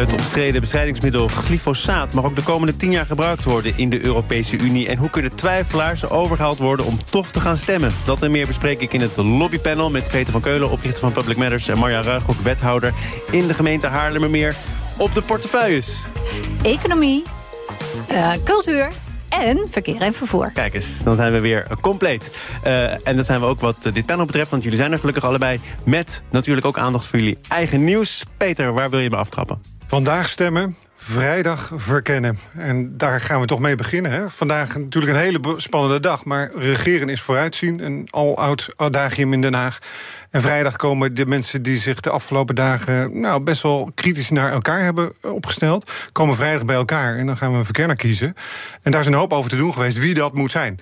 Het omstreden bestrijdingsmiddel glyfosaat mag ook de komende tien jaar gebruikt worden in de Europese Unie. En hoe kunnen twijfelaars overgehaald worden om toch te gaan stemmen? Dat en meer bespreek ik in het lobbypanel met Peter van Keulen, oprichter van Public Matters... en Marja Ruigrok, wethouder in de gemeente Haarlemmermeer. Op de portefeuilles. Economie, uh, cultuur en verkeer en vervoer. Kijk eens, dan zijn we weer compleet. Uh, en dat zijn we ook wat dit panel betreft, want jullie zijn er gelukkig allebei... met natuurlijk ook aandacht voor jullie eigen nieuws. Peter, waar wil je me aftrappen? Vandaag stemmen, vrijdag verkennen. En daar gaan we toch mee beginnen. Hè? Vandaag natuurlijk een hele spannende dag, maar regeren is vooruitzien. Een al-oud adagium in Den Haag. En vrijdag komen de mensen die zich de afgelopen dagen... nou, best wel kritisch naar elkaar hebben opgesteld... komen vrijdag bij elkaar en dan gaan we een verkenner kiezen. En daar is een hoop over te doen geweest wie dat moet zijn.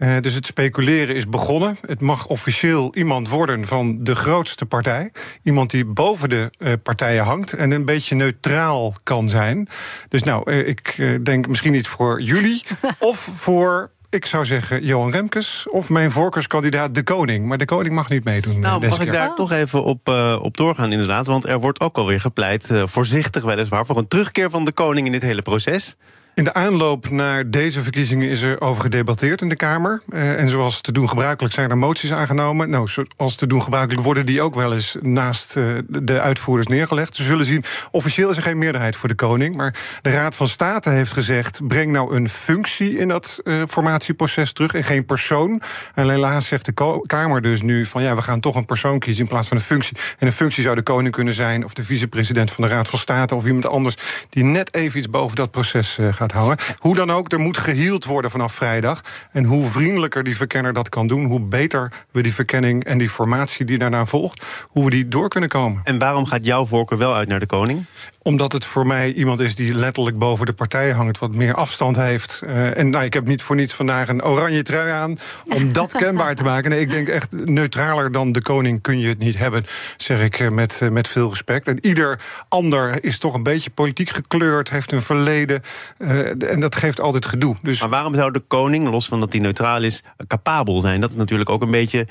Uh, dus het speculeren is begonnen. Het mag officieel iemand worden van de grootste partij. Iemand die boven de uh, partijen hangt en een beetje neutraal kan zijn. Dus nou, uh, ik denk misschien niet voor jullie of voor ik zou zeggen Johan Remkes of mijn voorkeurskandidaat De Koning. Maar De Koning mag niet meedoen. Nou, mag ik daar toch even op, uh, op doorgaan inderdaad? Want er wordt ook alweer gepleit, uh, voorzichtig weliswaar... voor een terugkeer van De Koning in dit hele proces. In de aanloop naar deze verkiezingen is er over gedebatteerd in de Kamer. Uh, en zoals te doen gebruikelijk zijn er moties aangenomen. Nou, zoals te doen gebruikelijk worden die ook wel eens naast uh, de uitvoerders neergelegd. Ze zullen zien, officieel is er geen meerderheid voor de koning. Maar de Raad van State heeft gezegd... breng nou een functie in dat uh, formatieproces terug en geen persoon. En helaas zegt de Kamer dus nu van... ja, we gaan toch een persoon kiezen in plaats van een functie. En een functie zou de koning kunnen zijn... of de vicepresident van de Raad van State... of iemand anders die net even iets boven dat proces gaat houden. Hoe dan ook, er moet geheeld worden vanaf vrijdag. En hoe vriendelijker die verkenner dat kan doen... hoe beter we die verkenning en die formatie die daarna volgt... hoe we die door kunnen komen. En waarom gaat jouw voorkeur wel uit naar de koning? Omdat het voor mij iemand is die letterlijk boven de partijen hangt... wat meer afstand heeft. Uh, en nou, ik heb niet voor niets vandaag een oranje trui aan... om dat kenbaar te maken. Nee, ik denk echt neutraler dan de koning kun je het niet hebben... zeg ik met, uh, met veel respect. En ieder ander is toch een beetje politiek gekleurd... heeft een verleden, uh, en dat geeft altijd gedoe. Dus... Maar waarom zou de koning, los van dat hij neutraal is... capabel zijn? Dat is natuurlijk ook een beetje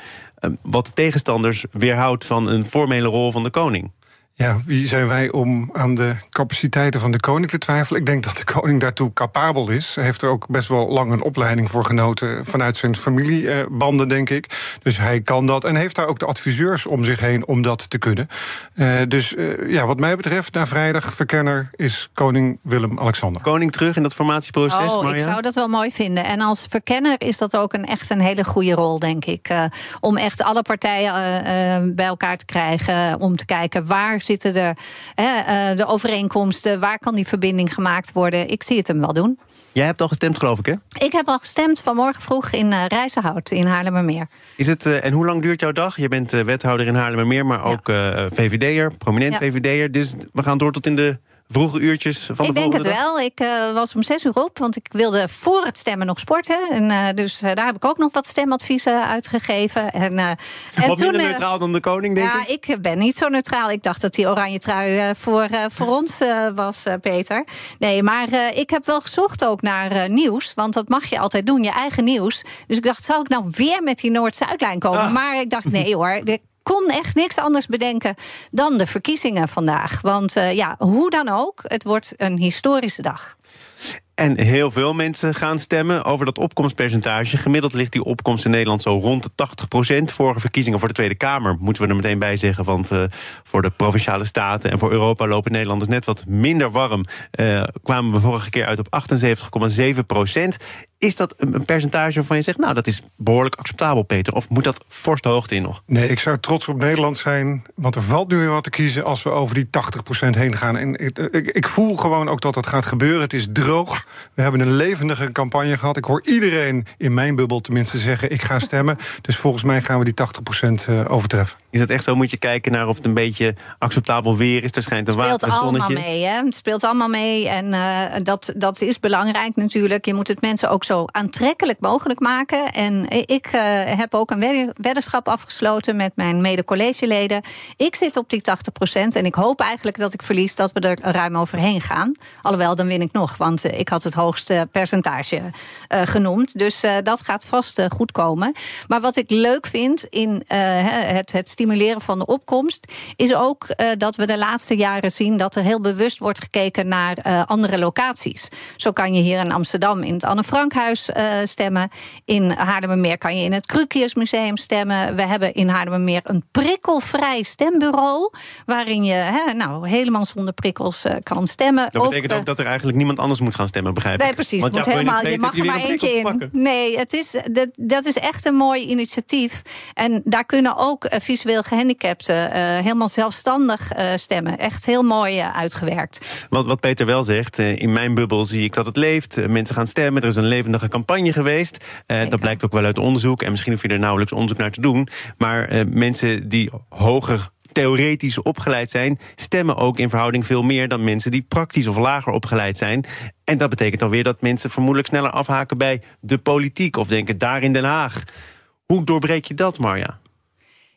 wat de tegenstanders weerhoudt... van een formele rol van de koning. Ja, wie zijn wij om aan de capaciteiten van de koning te twijfelen? Ik denk dat de koning daartoe capabel is. Hij heeft er ook best wel lang een opleiding voor genoten... vanuit zijn familiebanden, denk ik. Dus hij kan dat en heeft daar ook de adviseurs om zich heen... om dat te kunnen. Uh, dus uh, ja, wat mij betreft, na vrijdag verkenner... is koning Willem-Alexander. Koning terug in dat formatieproces, Oh, ik zou dat wel mooi vinden. En als verkenner is dat ook een, echt een hele goede rol, denk ik. Uh, om echt alle partijen bij elkaar te krijgen... om te kijken waar zitten de, hè, uh, de overeenkomsten? Waar kan die verbinding gemaakt worden? Ik zie het hem wel doen. Jij hebt al gestemd, geloof ik, hè? Ik heb al gestemd vanmorgen vroeg in uh, Rijzenhout in Haarlemmermeer. Is het, uh, en hoe lang duurt jouw dag? Je bent wethouder in Haarlemmermeer, maar ook ja. VVD'er, prominent ja. VVD'er. Dus we gaan door tot in de vroege uurtjes van de Ik denk het dag? wel. Ik uh, was om zes uur op, want ik wilde voor het stemmen nog sporten. En uh, dus uh, daar heb ik ook nog wat stemadviezen uitgegeven. En, wat en minder toen, neutraal dan de koning, denk ja, ik? ik ben niet zo neutraal. Ik dacht dat die oranje trui voor, voor ons was, Peter. Nee, maar ik heb wel gezocht ook naar nieuws. Want dat mag je altijd doen, je eigen nieuws. Dus ik dacht, zou ik nou weer met die Noord-Zuidlijn komen? Ah. Maar ik dacht, nee hoor, kon echt niks anders bedenken dan de verkiezingen vandaag. Want uh, ja, hoe dan ook, het wordt een historische dag. En heel veel mensen gaan stemmen over dat opkomstpercentage. Gemiddeld ligt die opkomst in Nederland zo rond de 80 procent. Vorige verkiezingen voor de Tweede Kamer moeten we er meteen bij zeggen. Want uh, voor de provinciale staten en voor Europa lopen Nederlanders net wat minder warm. Uh, kwamen we vorige keer uit op 78,7 procent. Is dat een percentage waarvan je zegt, nou, dat is behoorlijk acceptabel, Peter? Of moet dat fors de hoogte in nog? Nee, ik zou trots op Nederland zijn. Want er valt nu weer wat te kiezen als we over die 80% heen gaan. En ik, ik, ik, voel gewoon ook dat dat gaat gebeuren. Het is droog. We hebben een levendige campagne gehad. Ik hoor iedereen in mijn bubbel tenminste zeggen, ik ga stemmen. dus volgens mij gaan we die 80% overtreffen. Is dat echt zo? Moet je kijken naar of het een beetje acceptabel weer is? Er schijnt een Het speelt allemaal mee, hè? Het speelt allemaal mee. En uh, dat, dat is belangrijk natuurlijk. Je moet het mensen ook zo aantrekkelijk mogelijk maken. En ik uh, heb ook een weddenschap afgesloten met mijn mede-collegeleden. Ik zit op die 80% en ik hoop eigenlijk dat ik verlies dat we er ruim overheen gaan. Alhoewel, dan win ik nog, want ik had het hoogste percentage uh, genoemd. Dus dat gaat vast goed komen. Maar wat ik leuk vind in het, het, stimuleren van de opkomst, is ook dat we de laatste jaren zien dat er heel bewust wordt gekeken naar andere locaties. Zo kan je hier in Amsterdam in het Anne Uh, stemmen. In Haarlemmermeer kan je in het Krukiusmuseum stemmen. We hebben in Haarlemmermeer een prikkelvrij stembureau. Waarin je he, nou, helemaal zonder prikkels uh, kan stemmen. Dat betekent ook, ook dat er eigenlijk niemand anders moet gaan stemmen, begrijp ik? Nee, precies. Want moet helemaal, je mag er maar eentje in. Nee, het is, dat, dat is echt een mooi initiatief. En daar kunnen ook uh, visueel gehandicapten helemaal zelfstandig stemmen. Echt heel mooi uitgewerkt. Wat, wat Peter wel zegt, in mijn bubbel zie ik dat het leeft. Eh, mensen gaan stemmen. Er is een levendige campagne geweest. Uh, dat blijkt ook wel uit onderzoek. En misschien hoef je er nauwelijks onderzoek naar te doen. Maar uh, mensen die hoger theoretisch opgeleid zijn, stemmen ook in verhouding veel meer dan mensen die praktisch of lager opgeleid zijn. En dat betekent alweer dat mensen vermoedelijk sneller afhaken bij de politiek of denken daar in Den Haag. Hoe doorbreek je dat, Marja?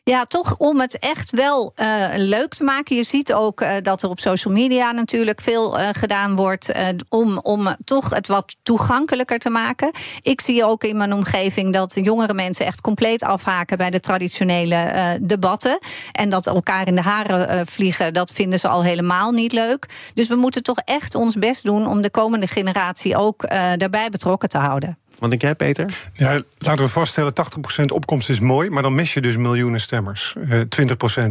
Ja, toch om het echt wel uh, leuk te maken. Je ziet ook uh, dat er op social media natuurlijk veel uh, gedaan wordt om, om toch het wat toegankelijker te maken. Ik zie ook in mijn omgeving dat jongere mensen echt compleet afhaken bij de traditionele debatten. En dat elkaar in de haren vliegen, dat vinden ze al helemaal niet leuk. Dus we moeten toch echt ons best doen om de komende generatie ook daarbij betrokken te houden. Wat denk jij, Peter? Ja, laten we vaststellen, 80% opkomst is mooi... maar dan mis je dus miljoenen stemmers, uh, eh,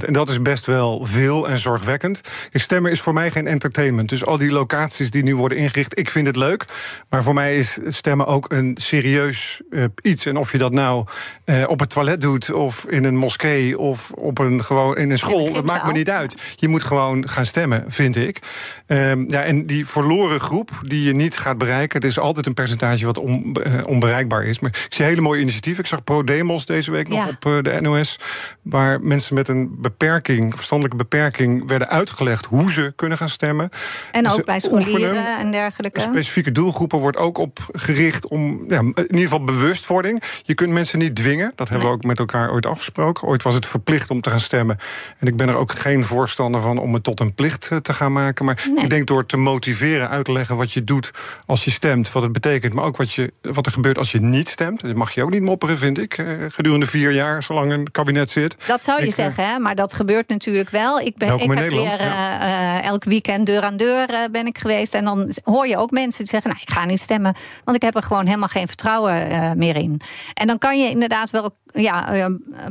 20%. En dat is best wel veel en zorgwekkend. Stemmen is voor mij geen entertainment. Dus al die locaties die nu worden ingericht, ik vind het leuk. Maar voor mij is stemmen ook een serieus uh, iets. En of je dat nou uh, op het toilet doet... of in een moskee of op een, gewoon in een school, dat maakt me niet uit. Je moet gewoon gaan stemmen, vind ik. Uh, ja, en die verloren groep die je niet gaat bereiken... er is altijd een percentage wat om onbereikbaar is. Maar ik zie hele mooie initiatieven. Ik zag ProDemos deze week nog op uh, de NOS... waar mensen met een beperking, verstandelijke beperking... werden uitgelegd hoe ze kunnen gaan stemmen. En dus ook bij scholieren en dergelijke. Specifieke doelgroepen wordt ook op gericht om... Ja, in ieder geval bewustwording. Je kunt mensen niet dwingen. Dat hebben we ook met elkaar ooit afgesproken. Ooit was het verplicht om te gaan stemmen. En ik ben er ook geen voorstander van om het tot een plicht eh, te gaan maken. Maar ik denk door te motiveren, uit te leggen wat je doet als je stemt... wat het betekent, maar ook wat, je, wat er gebeurt als je niet stemt. Dat mag je ook niet mopperen, vind ik. Eh, gedurende vier jaar, zolang een kabinet zit. Dat zou je ik, zeggen, hè? maar dat gebeurt natuurlijk wel. Ik ben ik heb weer uh, elk weekend deur aan deur uh, ben ik geweest. En dan hoor je ook mensen die zeggen: Nou, ik ga niet stemmen. Want ik heb er gewoon helemaal geen vertrouwen meer in. En dan kan je inderdaad wel ja,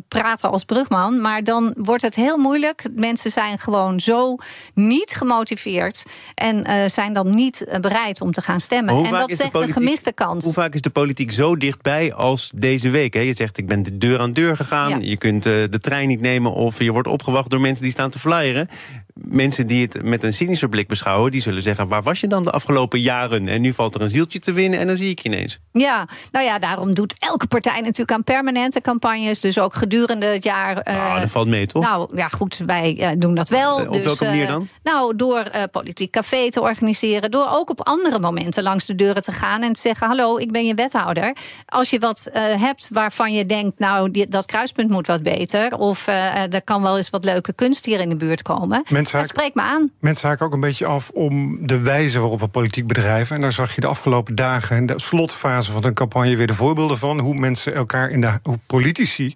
praten als brugman. Maar dan wordt het heel moeilijk. Mensen zijn gewoon zo niet gemotiveerd. En zijn dan niet bereid om te gaan stemmen. En dat zegt een gemiste kans. Hoe vaak is de politiek zo dichtbij als deze week? Hè? Je zegt, ik ben de deur aan deur gegaan. Je kunt uh, de trein niet nemen of je wordt opgewacht door mensen die staan te flyeren mensen die het met een cynische blik beschouwen... die zullen zeggen, waar was je dan de afgelopen jaren? En nu valt er een zieltje te winnen en dan zie ik je ineens. Ja, nou ja, daarom doet elke partij natuurlijk aan permanente campagnes. Dus ook gedurende het jaar... Uh, dat valt mee, toch? Nou ja, goed, wij uh, doen dat wel. Op dus, welke manier dan? nou, door politiek café te organiseren. Door ook op andere momenten langs de deuren te gaan... en te zeggen, hallo, ik ben je wethouder. Als je wat hebt waarvan je denkt... nou, die, dat kruispunt moet wat beter... of er kan wel eens wat leuke kunst hier in de buurt komen... Mensen me aan. Mensen haken ook een beetje af om de wijze waarop we politiek bedrijven. En daar zag je de afgelopen dagen in de slotfase van een campagne weer de voorbeelden van. Hoe mensen elkaar in de. hoe politici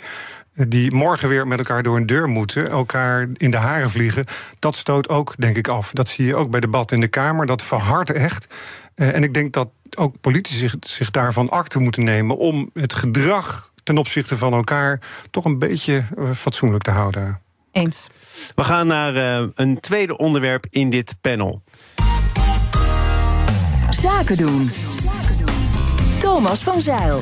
die morgen weer met elkaar door een deur moeten, elkaar in de haren vliegen, dat stoot ook, denk ik, af. Dat zie je ook bij debat in de Kamer. Dat verhardt echt. Uh, en ik denk dat ook politici zich, zich daarvan akte moeten nemen om het gedrag ten opzichte van elkaar toch een beetje uh, fatsoenlijk te houden. Eens. We gaan naar uh, een tweede onderwerp in dit panel. Zaken doen. Thomas van Zeil.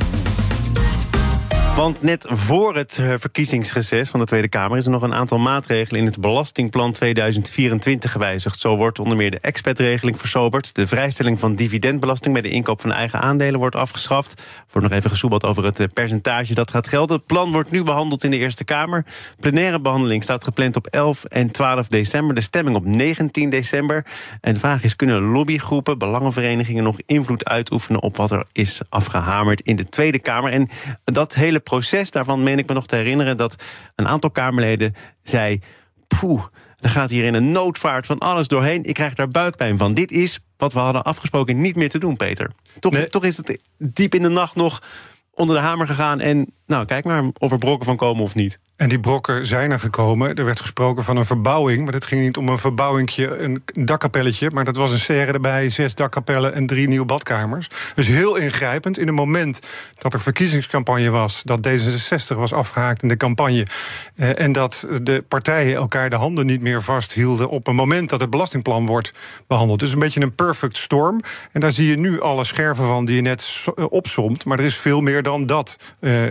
Want net voor het eh, verkiezingsreces van de Tweede Kamer... is er nog een aantal maatregelen in het Belastingplan 2024 gewijzigd. Zo wordt onder meer de expatregeling versoberd... de vrijstelling van dividendbelasting bij de inkoop van eigen aandelen wordt afgeschaft. Er wordt nog even gesoebeld over het eh, percentage dat gaat gelden. Het plan wordt nu behandeld in de Eerste Kamer. Plenaire behandeling staat gepland op 11 en 12 december. De stemming op 19 december. En de vraag is, kunnen lobbygroepen, belangenverenigingen... nog invloed uitoefenen op wat er is afgehamerd in de Tweede Kamer? En dat hele proces daarvan meen ik me nog te herinneren... dat een aantal Kamerleden zei... poeh, er gaat hier in een noodvaart van alles doorheen. Ik krijg daar buikpijn van. Dit is wat we hadden afgesproken niet meer te doen, Peter. Toch, toch is het diep in de nacht nog onder de hamer gegaan... en nou, kijk maar of er brokken van komen of niet. En die brokken zijn er gekomen. Er werd gesproken van een verbouwing. Maar het ging niet om een verbouwingje, een dakkapelletje. Maar dat was een serre erbij, zes dakkapellen en drie nieuwe badkamers. Dus heel ingrijpend. In het moment dat er verkiezingscampagne was... dat D66 was afgehaakt in de campagne... Eh, en dat de partijen elkaar de handen niet meer vasthielden... op een moment dat het belastingplan wordt behandeld. Dus een beetje een perfect storm. En daar zie je nu alle scherven van die je net eh, opsomt. Maar er is veel meer dan dat. Uh,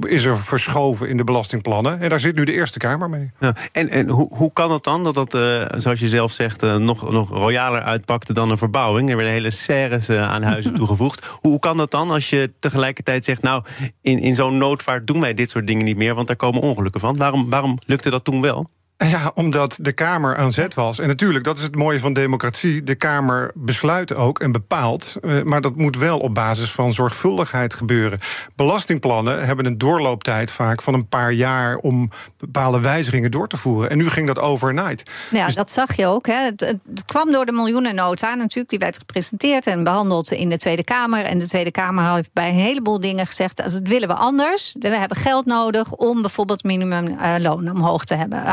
is er verschoven in de belastingplan en daar zit nu de Eerste Kamer mee. Ja, en en hoe, hoe kan het dan dat dat, uh, zoals je zelf zegt, uh, nog, nog royaler uitpakte dan een verbouwing? Er werden hele serres uh, aan huizen toegevoegd. Hoe, hoe kan dat dan als je tegelijkertijd zegt, nou, in, in zo'n noodvaart doen wij dit soort dingen niet meer, want daar komen ongelukken van? Waarom, waarom lukte dat toen wel? Ja, omdat de Kamer aan zet was. En natuurlijk, dat is het mooie van democratie. De Kamer besluit ook en bepaalt. Eh, maar dat moet wel op basis van zorgvuldigheid gebeuren. Belastingplannen hebben een doorlooptijd vaak van een paar jaar om bepaalde wijzigingen door te voeren. En nu ging dat overnight. Ja, dus dat zag je ook. Hè. Het, het, kwam door de miljoenennota natuurlijk. Die werd gepresenteerd en behandeld in de Tweede Kamer. En de Tweede Kamer heeft bij een heleboel dingen gezegd: dat willen we anders. We hebben geld nodig om bijvoorbeeld minimumloon omhoog te hebben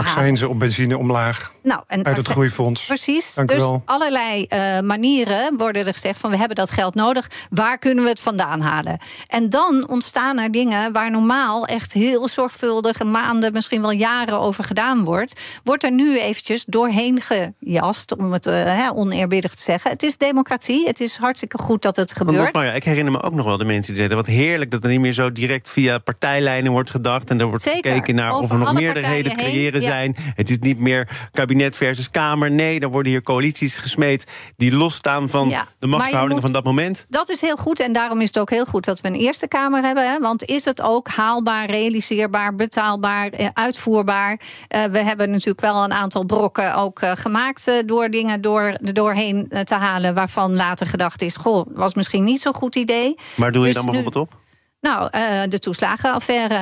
op benzine omlaag. Nou, en uit het groeifonds. Precies. Dank dus allerlei uh, manieren worden er gezegd van we hebben dat geld nodig. Waar kunnen we het vandaan halen? En dan ontstaan er dingen waar normaal echt heel zorgvuldig maanden, misschien wel jaren over gedaan wordt. Wordt er nu eventjes doorheen gejast, om het uh, oneerbiedig te zeggen. Het is democratie. Het is hartstikke goed dat het gebeurt. Maar ja, ik herinner me ook nog wel de mensen die zeiden: wat heerlijk dat er niet meer zo direct via partijlijnen wordt gedacht. En er wordt Zeker. gekeken naar of er nog meerderheden creëren zijn. Het is niet meer kabinet versus Kamer. Nee, er worden hier coalities gesmeed die losstaan van de machtsverhoudingen van dat moment. Dat is heel goed en daarom is het ook heel goed dat we een Eerste Kamer hebben. Hè, want is het ook haalbaar, realiseerbaar, betaalbaar, eh, uitvoerbaar? Uh, we hebben natuurlijk wel een aantal brokken ook uh, gemaakt uh, door dingen door, doorheen te halen waarvan later gedacht is: goh, was misschien niet zo'n goed idee. Maar doe je dus dan bijvoorbeeld op? Nou, uh, de toeslagenaffaire.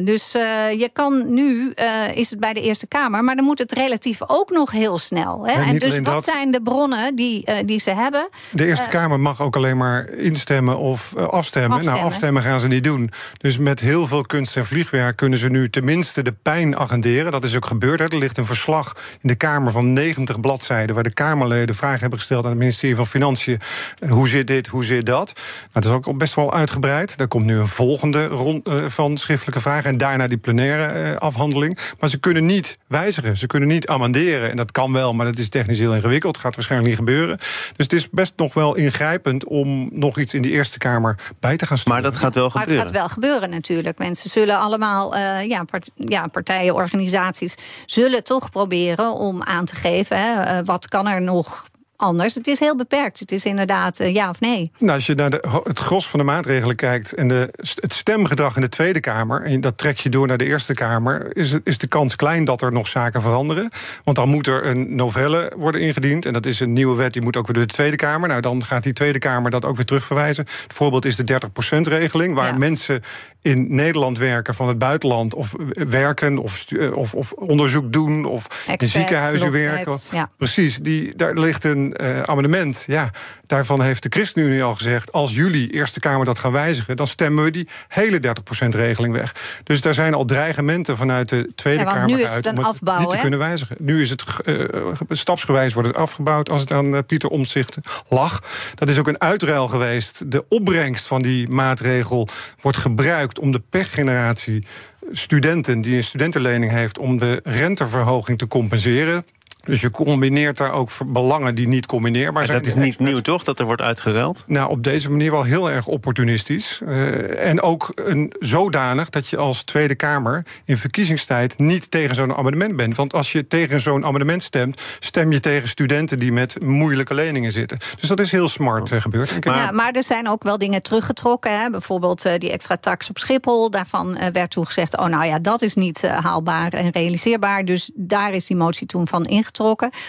Uh, dus uh, je kan nu, is het bij de Eerste Kamer, maar dan moet het relatief ook nog heel snel. Hè? En, en dus wat dat, zijn de bronnen die, die ze hebben? De Eerste Kamer mag ook alleen maar instemmen of afstemmen. afstemmen. Nou, afstemmen gaan ze niet doen. Dus met heel veel kunst en vliegwerk kunnen ze nu tenminste de pijn agenderen. Dat is ook gebeurd. Hè. Er ligt een verslag in de Kamer van 90 bladzijden, waar de Kamerleden vragen hebben gesteld aan het ministerie van Financiën. Hoe zit dit, hoe zit dat? Nou, dat is ook best wel uitgebreid. Daar komt nu een volgende rond uh, van schriftelijke vragen en daarna die plenaire uh, afhandeling. Maar ze kunnen niet wijzigen, ze kunnen niet amenderen. En dat kan wel, maar dat is technisch heel ingewikkeld. Gaat waarschijnlijk niet gebeuren. Dus het is best nog wel ingrijpend om nog iets in de Eerste Kamer bij te gaan sturen. Maar dat gaat wel gebeuren. Maar het gaat wel gebeuren natuurlijk. Mensen zullen allemaal, uh, ja, part ja, partijen, organisaties, zullen toch proberen om aan te geven. Hè, wat kan er nog anders. Het is heel beperkt. Het is inderdaad uh, ja of nee. Nou, als je naar de, het gros van de maatregelen kijkt... en de, het stemgedrag in de Tweede Kamer... en dat trek je door naar de Eerste Kamer... Is, is de kans klein dat er nog zaken veranderen. Want dan moet er een novelle worden ingediend... en dat is een nieuwe wet, die moet ook weer door de Tweede Kamer. Nou, dan gaat die Tweede Kamer dat ook weer terugverwijzen. Het voorbeeld is de 30%-regeling... waar ja. mensen in Nederland werken van het buitenland... of werken of, of, of onderzoek doen of Experts, in ziekenhuizen werken. Ja. Precies, die, daar ligt een uh, amendement. Ja, daarvan heeft de ChristenUnie al gezegd... als jullie Eerste Kamer dat gaan wijzigen... dan stemmen we die hele 30%-regeling weg. Dus daar zijn al dreigementen vanuit de Tweede ja, Kamer nu is het uit... om afbouw, niet te kunnen wijzigen. Nu is het uh, stapsgewijs wordt het afgebouwd... als het aan uh, Pieter Omtzigt lag. Dat is ook een uitruil geweest. De opbrengst van die maatregel wordt gebruikt om de pechgeneratie studenten die een studentenlening heeft om de renteverhoging te compenseren. Dus je combineert daar ook belangen die niet combineerbaar zijn. Dat is niet nieuw, toch, dat er wordt uitgeruild? Nou, op deze manier wel heel erg opportunistisch. Uh, en ook een, zodanig dat je als Tweede Kamer in verkiezingstijd niet tegen zo'n amendement bent. Want als je tegen zo'n amendement stemt, stem je tegen studenten die met moeilijke leningen zitten. Dus dat is heel smart uh, gebeurd. Maar, ja, maar er zijn ook wel dingen teruggetrokken. Hè? Bijvoorbeeld uh, die extra tax op Schiphol. Daarvan werd toegezegd: oh, nou ja, dat is niet haalbaar en realiseerbaar. Dus daar is die motie toen van ingetrokken.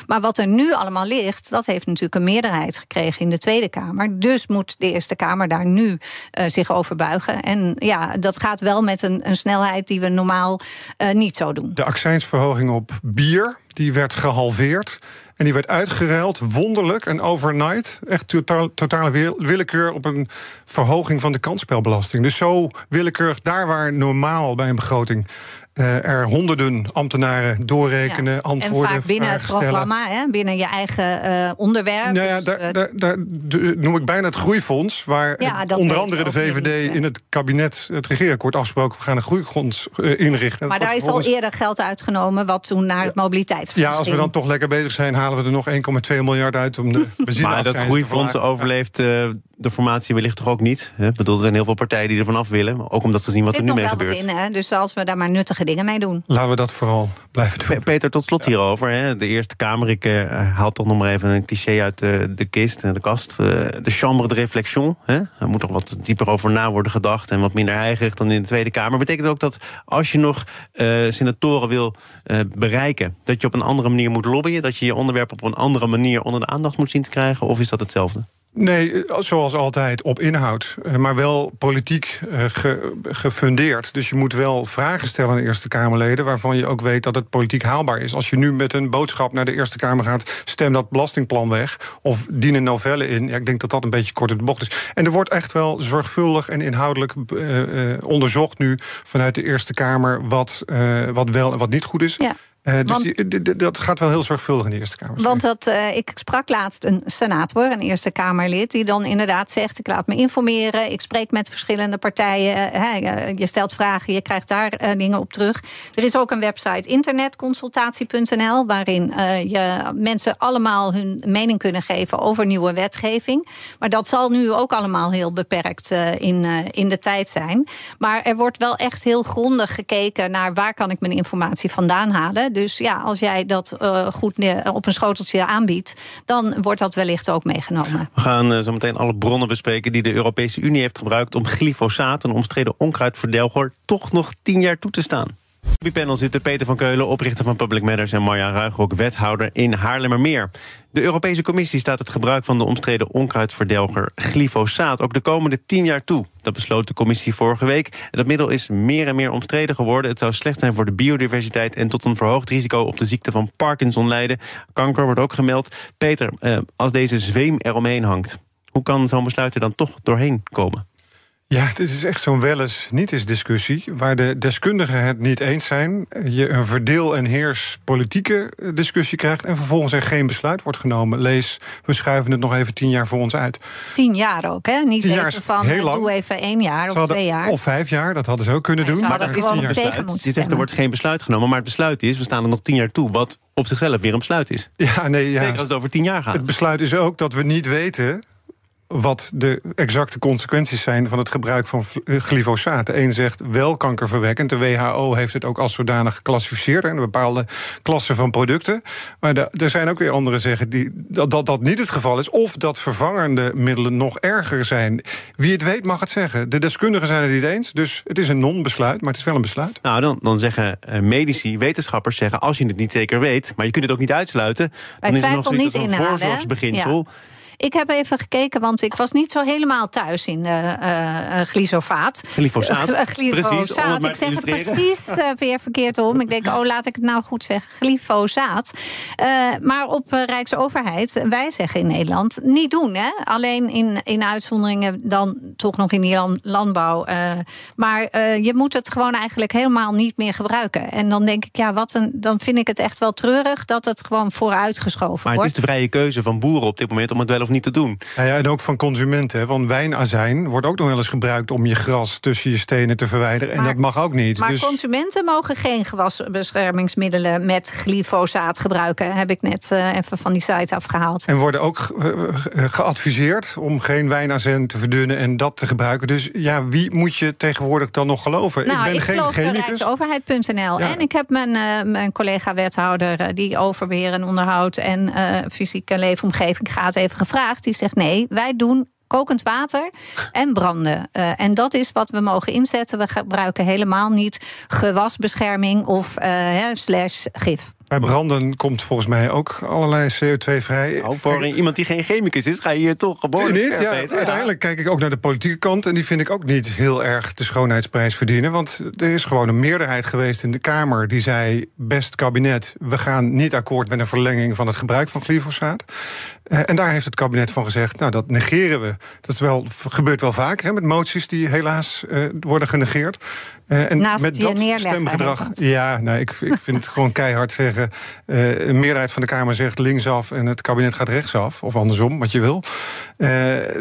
Maar wat er nu allemaal ligt, dat heeft natuurlijk een meerderheid gekregen in de Tweede Kamer. Dus moet de Eerste Kamer daar nu uh, zich over buigen. En ja, dat gaat wel met een, een snelheid die we normaal uh, niet zo doen. De accijnsverhoging op bier, die werd gehalveerd. En die werd uitgeruild, wonderlijk en overnight. Echt totaal, totale willekeur op een verhoging van de kansspelbelasting. Dus zo willekeurig, daar waar normaal bij een begroting uh, er honderden ambtenaren doorrekenen, ja. antwoorden, En vaak binnen het programma, hè, binnen je eigen uh, onderwerp. Nou ja, dus, daar, daar, daar noem ik bijna het groeifonds... waar ja, onder andere de VVD in het kabinet het regeerakkoord afgesproken... we gaan een groeifonds uh, inrichten. Maar daar is al eerder geld uitgenomen... wat toen naar het mobiliteitsfonds Ja, als we dan toch lekker bezig zijn... halen we er nog 1,2 miljard uit om de benzine Maar dat groeifonds overleeft de formatie wellicht toch ook niet? Hè? Ik bedoel, er zijn heel veel partijen die ervan af willen. Ook omdat ze zien wat er nu mee gebeurt. Er zit nog wel wat in, hè? Dus als we daar maar nuttige dingen mee doen. Laten we dat vooral blijven doen. Peter, tot slot hierover. Hè? De Eerste Kamer, ik uh, haal toch nog maar even een cliché uit uh, de kist, de kast. Uh, de chambre de réflexion. Hè? Er moet toch wat dieper over na worden gedacht... en wat minder heigerig dan in de Tweede Kamer. Betekent ook dat als je nog senatoren wil bereiken... dat je op een andere manier moet lobbyen? Dat je je onderwerp op een andere manier onder de aandacht moet zien te krijgen? Of is dat hetzelfde? Nee, zoals altijd op inhoud. Eh, maar wel politiek eh, gefundeerd. Dus je moet wel vragen stellen aan de Eerste Kamerleden... waarvan je ook weet dat het politiek haalbaar is. Als je nu met een boodschap naar de Eerste Kamer gaat... stem dat belastingplan weg of dien een novelle in. Ja, ik denk dat dat een beetje kort in de bocht is. En er wordt echt wel zorgvuldig en inhoudelijk uh, onderzocht nu... vanuit de Eerste Kamer wat, wat wel en wat niet goed is. Ja. Uh, dus die, dat gaat wel heel zorgvuldig in de Eerste Kamer. Want dat, uh, ik sprak laatst een senator, een Eerste Kamerlid, die dan inderdaad zegt: Ik laat me informeren, ik spreek met verschillende partijen. Uh, je stelt vragen, je krijgt daar dingen op terug. Er is ook een website internetconsultatie.nl, waarin je mensen allemaal hun mening kunnen geven over nieuwe wetgeving. Maar dat zal nu ook allemaal heel beperkt in, in de tijd zijn. Maar er wordt wel echt heel grondig gekeken naar waar kan ik mijn informatie vandaan halen. Dus ja, als jij dat uh, goed op een schoteltje aanbiedt, dan wordt dat wellicht ook meegenomen. We gaan uh, zo meteen alle bronnen bespreken die de Europese Unie heeft gebruikt om glyfosaat, een omstreden onkruidverdelger, toch nog tien jaar toe te staan. Op die panel zitten Peter van Keulen, oprichter van Public Matters... en Marja Ruigrok, wethouder in Haarlemmermeer. De Europese Commissie staat het gebruik van de omstreden onkruidverdelger glyfosaat... ook de komende tien jaar toe. Dat besloot de commissie vorige week. Dat middel is meer en meer omstreden geworden. Het zou slecht zijn voor de biodiversiteit... en tot een verhoogd risico op de ziekte van Parkinson leiden. Kanker wordt ook gemeld. Peter, eh, als deze zweem eromheen hangt... hoe kan zo'n besluit er dan toch doorheen komen? Ja, dit is echt zo'n wel eens niet eens discussie... waar de deskundigen het niet eens zijn. Je een verdeel- en heers politieke discussie krijgt... en vervolgens er geen besluit wordt genomen. Lees, we schuiven het nog even tien jaar voor ons uit. Tien jaar ook, hè? Niet even van, heel lang. doe even één jaar of twee jaar. Of vijf jaar, dat hadden ze ook kunnen doen. Maar dat is tien jaar tegen Je zegt, er wordt geen besluit genomen, maar het besluit is... we staan er nog tien jaar toe, wat op zichzelf weer een besluit is. Ja, nee, ja. Zeker als het over tien jaar gaat. Het besluit is ook dat we niet weten wat de exacte consequenties zijn van het gebruik van eh, glyfosaat. De een zegt wel kankerverwekkend. De WHO heeft het ook als zodanig geclassificeerd... in een bepaalde klasse van producten. Maar er zijn ook weer anderen zeggen die, dat, dat dat niet het geval is... of dat vervangende middelen nog erger zijn. Wie het weet mag het zeggen. De deskundigen zijn het niet eens, dus het is een non-besluit... maar het is wel een besluit. Nou, dan, dan zeggen eh, medici, wetenschappers zeggen... als je het niet zeker weet, maar je kunt het ook niet uitsluiten... dan is er nog zoiets als een voorzorgsbeginsel... Ik heb even gekeken, want ik was niet zo helemaal thuis in uh, uh, glyfosaat. Glyfosaat, uh, glyfosaat. ik zeg het precies weer verkeerd om. Ik denk, oh, laat ik het nou goed zeggen. Glyfosaat. maar op Rijksoverheid, wij zeggen in Nederland, niet doen. Hè? Alleen in, in uitzonderingen dan toch nog in die landbouw. maar je moet het gewoon eigenlijk helemaal niet meer gebruiken. En dan denk ik, ja, wat een, dan vind ik het echt wel treurig... dat het gewoon vooruitgeschoven wordt. Maar het is de vrije keuze van boeren op dit moment... om het wel of niet te doen. Ja, ja, en ook van consumenten. Want wijnazijn wordt ook nog wel eens gebruikt om je gras tussen je stenen te verwijderen. En dat mag ook niet. Maar dus... consumenten mogen geen gewasbeschermingsmiddelen met glyfosaat gebruiken. Heb ik net eh, even van die site afgehaald. En worden ook ge- eh, geadviseerd om geen wijnazijn te verdunnen en dat te gebruiken. Dus ja, wie moet je tegenwoordig dan nog geloven? Nou, ik ben ik geen chemicus. Rijksoverheid.nl. Ja. En ik heb mijn, eh, mijn collega-wethouder eh, die over beheer en onderhoud en eh, fysieke leefomgeving gaat even gevraagd. Die zegt nee, wij doen kokend water en branden. Eh, en dat is wat we mogen inzetten. We gebruiken helemaal niet gewasbescherming of eh, hè, slash gif. Bij branden komt volgens mij ook allerlei CO2 vrij. Nou, voor iemand die geen chemicus is, ga je hier toch gewoon Vind je niet? Ja, uiteindelijk kijk ik ook naar de politieke kant. En die vind ik ook niet heel erg de schoonheidsprijs verdienen. Want er is gewoon een meerderheid geweest in de Kamer die zei: best kabinet, we gaan niet akkoord met een verlenging van het gebruik van glyfosaat. Eh, en daar heeft het kabinet van gezegd: nou, dat negeren we. Dat is wel, gebeurt wel vaak hè, met moties die helaas eh, worden genegeerd. Eh, en Naast met dat stemgedrag. Ja, nou, ik, ik vind het gewoon keihard zeggen. een meerderheid van de Kamer zegt linksaf en het kabinet gaat rechtsaf. Of andersom, wat je wil.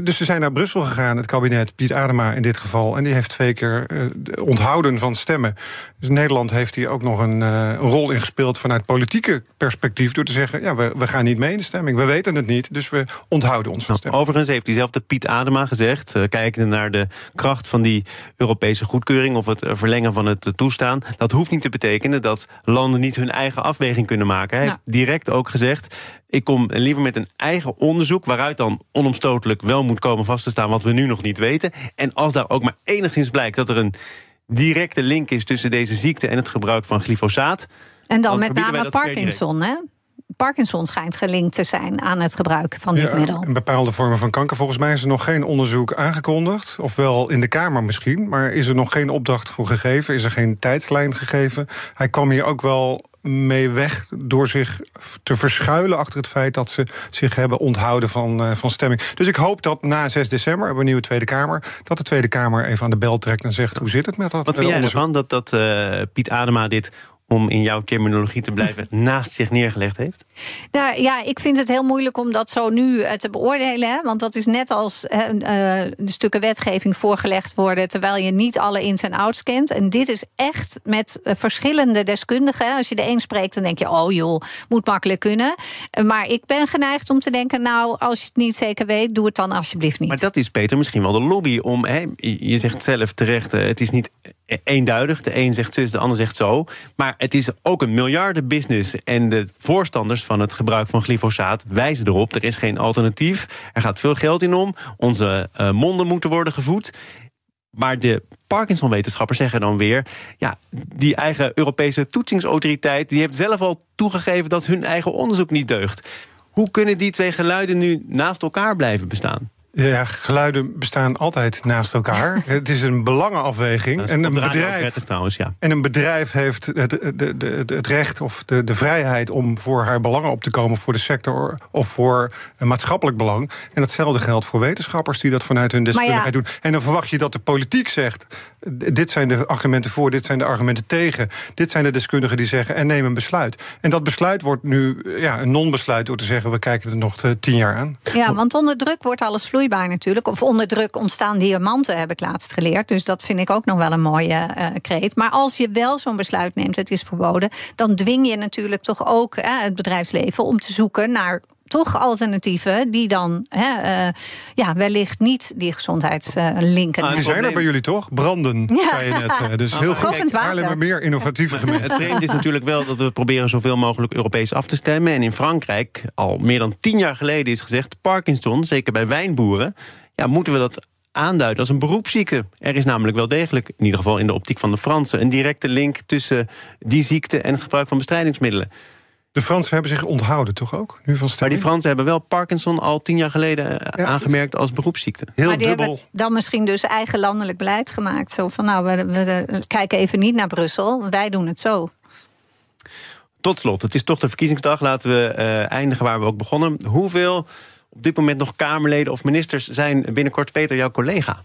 Dus ze zijn naar Brussel gegaan, het kabinet, Piet Adema in dit geval. En die heeft twee keer de- onthouden van stemmen. Dus Nederland heeft hier ook nog een, eh, een rol in gespeeld vanuit politieke perspectief. Door te zeggen, ja, we, we gaan niet mee in de stemming. We weten het niet, dus we onthouden ons van Nou, stemming. Overigens heeft diezelfde Piet Adema gezegd, uh, kijkende naar de kracht van die Europese goedkeuring of het verlengen van het toestaan, dat hoeft niet te betekenen dat landen niet hun eigen afweging kunnen maken. Hij Nou. heeft direct ook gezegd: ik kom liever met een eigen onderzoek waaruit dan onomstotelijk wel moet komen vast te staan wat we nu nog niet weten. En als daar ook maar enigszins blijkt dat er een directe link is tussen deze ziekte en het gebruik van glyfosaat. En dan met name. Parkinson. Hè? Parkinson schijnt gelinkt te zijn aan het gebruik van dit Ja, middel. en bepaalde vormen van kanker. Volgens mij is er nog geen onderzoek aangekondigd. Ofwel in de Kamer misschien. Maar is er nog geen opdracht voor gegeven? Is er geen tijdslijn gegeven? Hij kwam hier ook wel mee weg door zich te verschuilen achter het feit dat ze zich hebben onthouden van, eh, van stemming. Dus ik hoop dat na 6 december hebben we een nieuwe Tweede Kamer. Dat de Tweede Kamer even aan de bel trekt en zegt: hoe zit het met dat? Wat eh, vind jij ervan dat, dat eh, Piet Adema dit, om in jouw terminologie te blijven, naast zich neergelegd heeft? Nou, ja, ik vind het heel moeilijk om dat zo nu eh, te beoordelen. Hè? Want dat is net als eh, de stukken wetgeving voorgelegd worden... terwijl je niet alle ins en outs kent. En dit is echt met eh, verschillende deskundigen. hè. Als je de een spreekt, dan denk je... oh joh, moet makkelijk kunnen. Maar ik ben geneigd om te denken... nou, als je het niet zeker weet, doe het dan alsjeblieft niet. Maar dat is, Peter, misschien wel de lobby om. Hè, je zegt zelf terecht, het is niet eenduidig. De een zegt zus, de ander zegt zo. Maar het is ook een miljardenbusiness. En de voorstanders van het gebruik van glyfosaat wijzen erop: er is geen alternatief. Er gaat veel geld in om. Onze eh, monden moeten worden gevoed. Maar de Parkinson-wetenschappers zeggen dan weer... ja, die eigen Europese toetsingsautoriteit... die heeft zelf al toegegeven dat hun eigen onderzoek niet deugt. Hoe kunnen die twee geluiden nu naast elkaar blijven bestaan? Ja, geluiden bestaan altijd naast elkaar. het is een belangenafweging. Is En een bedrijf prettig trouwens, ja. En een bedrijf heeft het, de, de, het recht of de, de vrijheid om voor haar belangen op te komen voor de sector of voor een maatschappelijk belang. En datzelfde geldt voor wetenschappers die dat vanuit hun deskundigheid ja. doen. En dan verwacht je dat de politiek zegt: dit zijn de argumenten voor, dit zijn de argumenten tegen. Dit zijn de deskundigen die zeggen en neem een besluit. En dat besluit wordt nu ja, een non-besluit door te zeggen: we kijken het nog eh, tien jaar aan. Ja, want onder druk wordt alles vloeibaar natuurlijk. Of onder druk ontstaan diamanten, heb ik laatst geleerd. Dus dat vind ik ook nog wel een mooie eh kreet. Maar als je wel zo'n besluit neemt, het is verboden... dan dwing je natuurlijk toch ook eh, het bedrijfsleven om te zoeken naar toch alternatieven die dan hè, eh, ja, wellicht niet die gezondheidslinken Ah, Die zijn er bij jullie toch? Branden, Ja. zei je net. eh, Dus Ah, heel maar goed. meer innovatieve gemeenten. Het vreemde is natuurlijk wel dat we proberen zoveel mogelijk Europees af te stemmen. En in Frankrijk, al meer dan tien jaar geleden is gezegd... Parkinson, zeker bij wijnboeren, ja, moeten we dat aanduiden als een beroepsziekte. Er is namelijk wel degelijk, in ieder geval in de optiek van de Fransen... een directe link tussen die ziekte en het gebruik van bestrijdingsmiddelen. De Fransen hebben zich onthouden, toch ook? Nu van Maar die Fransen hebben wel Parkinson al tien jaar geleden eh, is- aangemerkt als beroepsziekte. Heel maar die dubbel. hebben dan misschien dus eigen landelijk beleid gemaakt. Zo van, nou, we, we- we kijken even niet naar Brussel. Wij doen het zo. Tot slot, het is toch de verkiezingsdag. Laten we eh, eindigen waar we ook begonnen. Hoeveel op dit moment nog Kamerleden of ministers zijn binnenkort Peter jouw collega?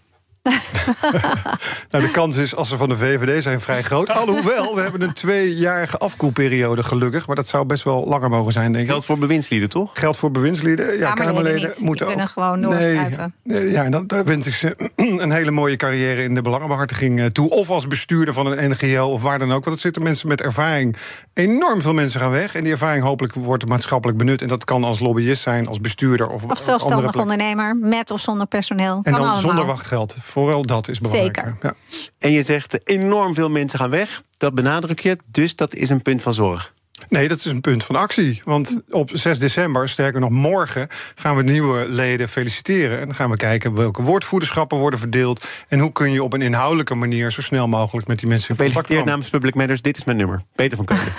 nou, de kans is, als ze van de VVD zijn, vrij groot. Alhoewel, we hebben een tweejarige afkoelperiode gelukkig. Maar dat zou best wel langer mogen zijn, denk ik. Geldt voor bewindslieden, toch? Geldt voor bewindslieden. Ja, Kamerleden moeten ook. kunnen gewoon doorschrijven. Nee, ja, en dan, daar wens ik ze een hele mooie carrière in de belangenbehartiging eh, toe. Of als bestuurder van een NGO of waar dan ook. Want er zitten mensen met ervaring. Enorm veel mensen gaan weg. En die ervaring hopelijk wordt maatschappelijk benut. En dat kan als lobbyist zijn, als bestuurder of Of zelfstandig ondernemer, met of zonder personeel. En dan zonder wachtgeld. Vooral dat is belangrijk. Zeker. Ja. En je zegt enorm veel mensen gaan weg. Dat benadruk je. Dus dat is een punt van zorg. Nee, dat is een punt van actie. Want op 6 december, sterker nog morgen, gaan we nieuwe leden feliciteren. En dan gaan we kijken welke woordvoederschappen worden verdeeld. En hoe kun je op een inhoudelijke manier zo snel mogelijk met die mensen in contact komen. namens Public Matters, dit is mijn nummer. Peter van Keulen.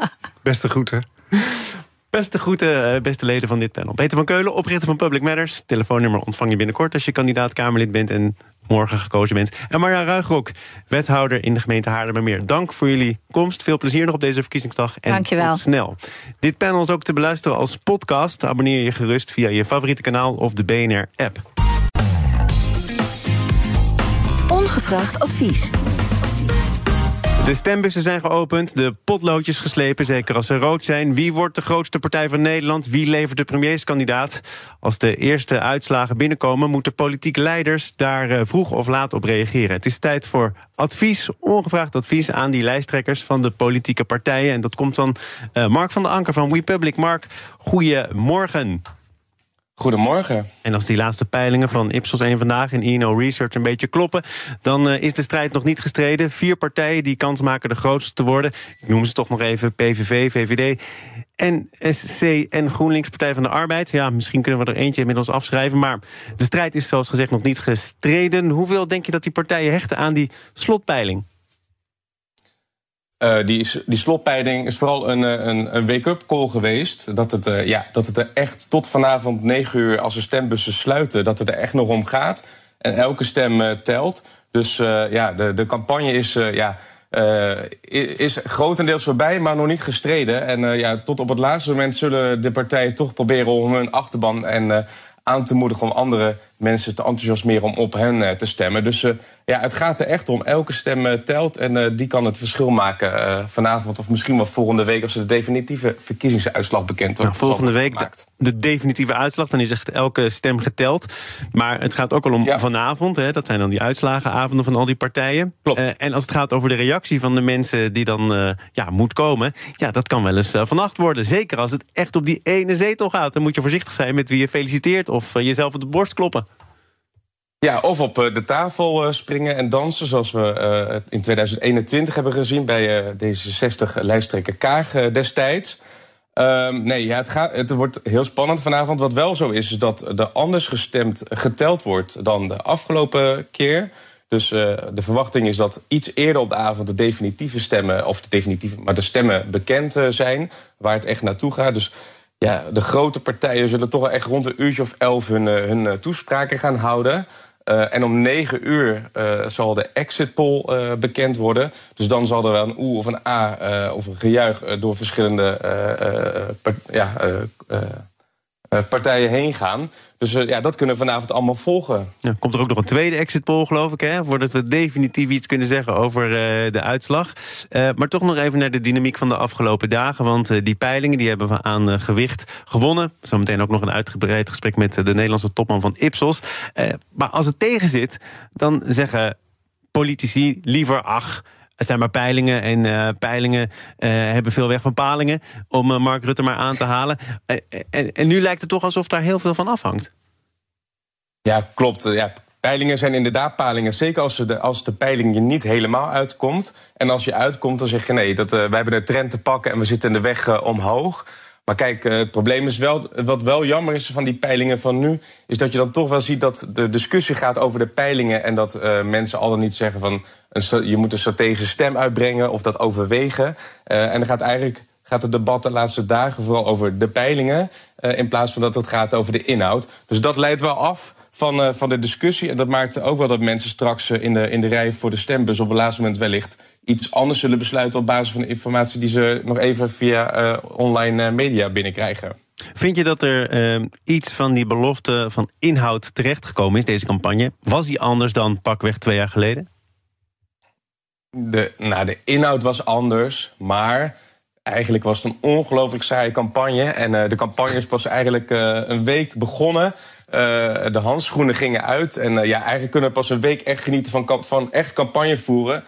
Beste groeten. Beste groeten, eh, beste leden van dit panel. Peter van Keulen, oprichter van Public Matters. Telefoonnummer ontvang je binnenkort als je kandidaat Kamerlid bent en morgen gekozen bent. En Marja Ruigrok, wethouder in de gemeente Haarlemmermeer. Dank voor jullie komst. Veel plezier nog op deze verkiezingsdag. En Dankjewel. tot snel. Dit panel is ook te beluisteren als podcast. Abonneer je gerust via je favoriete kanaal of de BNR-app. Ongevraagd advies. De stembussen zijn geopend, de potloodjes geslepen, zeker als ze rood zijn. Wie wordt de grootste partij van Nederland? Wie levert de premierskandidaat? Als de eerste uitslagen binnenkomen, moeten politieke leiders daar eh, vroeg of laat op reageren. Het is tijd voor advies, ongevraagd advies aan die lijsttrekkers van de politieke partijen. En dat komt van uh, Mark van der Anker van WePublic. Mark, goedemorgen. Goedemorgen. En als die laatste peilingen van Ipsos 1 vandaag en INO Research een beetje kloppen, dan uh, is de strijd nog niet gestreden. Vier partijen die kans maken de grootste te worden. Ik noem ze toch nog even PVV, VVD, NSC en GroenLinks Partij van de Arbeid. Ja, misschien kunnen we er eentje inmiddels afschrijven. Maar de strijd is zoals gezegd nog niet gestreden. Hoeveel denk je dat die partijen hechten aan die slotpeiling? Uh, die, die is vooral een, eh, een, een wake-up call geweest. Dat het, uh, ja, dat het er echt tot vanavond 9 uur, als de stembussen sluiten, dat het er echt nog om gaat. En elke stem telt. Dus ja, de, de campagne is, ja, is grotendeels voorbij, maar nog niet gestreden. En ja, tot op het laatste moment zullen de partijen toch proberen om hun achterban en aan te moedigen om andere mensen te enthousiasmeren om op hen te stemmen. Dus ja, het gaat er echt om. Elke stem uh, telt en uh, die kan het verschil maken uh, vanavond of misschien wel volgende week als ze de definitieve verkiezingsuitslag bekend nou, Volgende week de, de, definitieve uitslag, dan is echt elke stem geteld. Maar het gaat ook al om ja. vanavond. Hè, dat zijn dan die uitslagenavonden van al die partijen. Klopt. en als het gaat over de reactie van de mensen die dan ja, moet komen, ja, dat kan wel eens vannacht worden. Zeker als het echt op die ene zetel gaat. Dan moet je voorzichtig zijn met wie je feliciteert of jezelf op de borst kloppen. Ja, of op de tafel springen en dansen, zoals we in 2021 hebben gezien bij D66-lijsttrekker Kaag destijds. Um, nee, ja, het, gaat, het wordt heel spannend vanavond. Wat wel zo is, is dat er anders gestemd geteld wordt dan de afgelopen keer. Dus de verwachting is dat iets eerder op de avond de definitieve stemmen, of de definitieve, maar de stemmen bekend zijn, waar het echt naartoe gaat. Dus ja, de grote partijen zullen toch wel echt rond een uurtje of elf hun, hun toespraken gaan houden. Uh, en om negen uur uh, zal de exit poll uh, bekend worden. Dus dan zal er wel een oe of een a of een gejuich door verschillende ja, partijen heen gaan. Dus uh, ja, dat kunnen we vanavond allemaal volgen. Komt er ook nog een tweede exit poll, geloof ik, hè? Voordat we definitief iets kunnen zeggen over uh, de uitslag. Maar toch nog even naar de dynamiek van de afgelopen dagen. Want die peilingen die hebben we aan gewicht gewonnen. Zometeen ook nog een uitgebreid gesprek met de Nederlandse topman van Ipsos. maar als het tegen zit, dan zeggen politici liever ach. Het zijn maar peilingen en uh, peilingen uh, hebben veel weg van palingen. Om uh, Mark Rutte maar aan te halen. En, en, nu lijkt het toch alsof daar heel veel van afhangt. Ja, klopt. Ja, peilingen zijn inderdaad palingen. Zeker als, de, als de peiling je niet helemaal uitkomt. En als je uitkomt, dan zeg je nee, dat, wij hebben de trend te pakken en we zitten in de weg omhoog. Maar kijk, het probleem is wel, wat wel jammer is van die peilingen van nu, is dat je dan toch wel ziet dat de discussie gaat over de peilingen en dat uh, mensen al dan niet zeggen van je moet een strategische stem uitbrengen of dat overwegen. Uh, en dan gaat eigenlijk gaat het debat de laatste dagen vooral over de peilingen, in plaats van dat het gaat over de inhoud. Dus dat leidt wel af van, van de discussie. En dat maakt ook wel dat mensen straks in, de, in de rij voor de stembus op het laatste moment wellicht iets anders zullen besluiten op basis van de informatie die ze nog even via uh, online media binnenkrijgen. Vind je dat er uh, iets van die belofte van inhoud terechtgekomen is, deze campagne? Was die anders dan pakweg twee jaar geleden? De, nou, de inhoud was anders, maar eigenlijk was het een ongelooflijk saaie campagne. En uh, de campagne is pas eigenlijk uh, een week begonnen. Uh, de handschoenen gingen uit. En ja, eigenlijk kunnen we pas een week echt genieten van, van echt campagne voeren.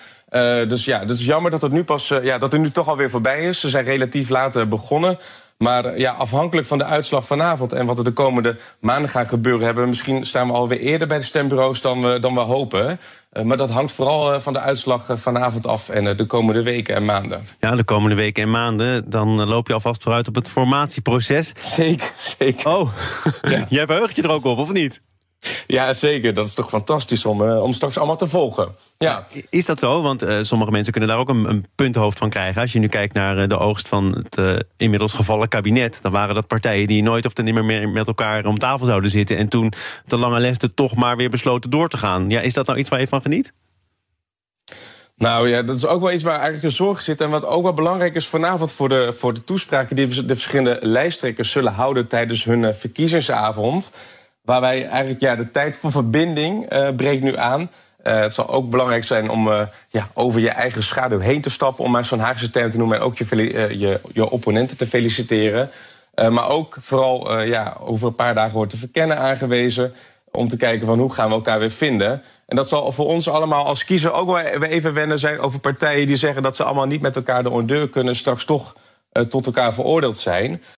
Dus ja, het is jammer dat het nu pas ja, dat het nu toch alweer voorbij is. Ze zijn relatief laat begonnen. Maar ja, afhankelijk van de uitslag vanavond en wat er de komende maanden gaat gebeuren, hebben we misschien staan we alweer eerder bij de stembureaus dan we, dan we hopen. Uh, maar dat hangt vooral uh, van de uitslag uh, vanavond af en de komende weken en maanden. Ja, de komende weken en maanden. Dan loop je alvast vooruit op het formatieproces. Zeker, zeker. Oh, ja. jij verheugt je er ook op, of niet? Ja, zeker. Dat is toch fantastisch om, om straks allemaal te volgen. Ja. Is dat zo? Want uh, sommige mensen kunnen daar ook een, een punthoofd van krijgen. Als je nu kijkt naar uh, de oogst van het inmiddels gevallen kabinet... dan waren dat partijen die nooit of niet meer met elkaar om tafel zouden zitten... en toen de lange leste toch maar weer besloten door te gaan. Ja, is dat nou iets waar je van geniet? Nou ja, dat is ook wel iets waar eigenlijk een zorg zit. En wat ook wel belangrijk is vanavond voor de, voor de toespraken... die de verschillende lijsttrekkers zullen houden tijdens hun verkiezingsavond... waar wij eigenlijk ja, de tijd van verbinding breekt nu aan... Uh, het zal ook belangrijk zijn om uh, ja, over je eigen schaduw heen te stappen, om maar zo'n Haagse term te noemen, en ook je, je, je opponenten te feliciteren. maar ook vooral ja, over een paar dagen wordt te verkennen aangewezen, om te kijken van hoe gaan we elkaar weer vinden. En dat zal voor ons allemaal als kiezer ook wel even wennen zijn over partijen die zeggen dat ze allemaal niet met elkaar de ondeur kunnen, straks toch tot elkaar veroordeeld zijn.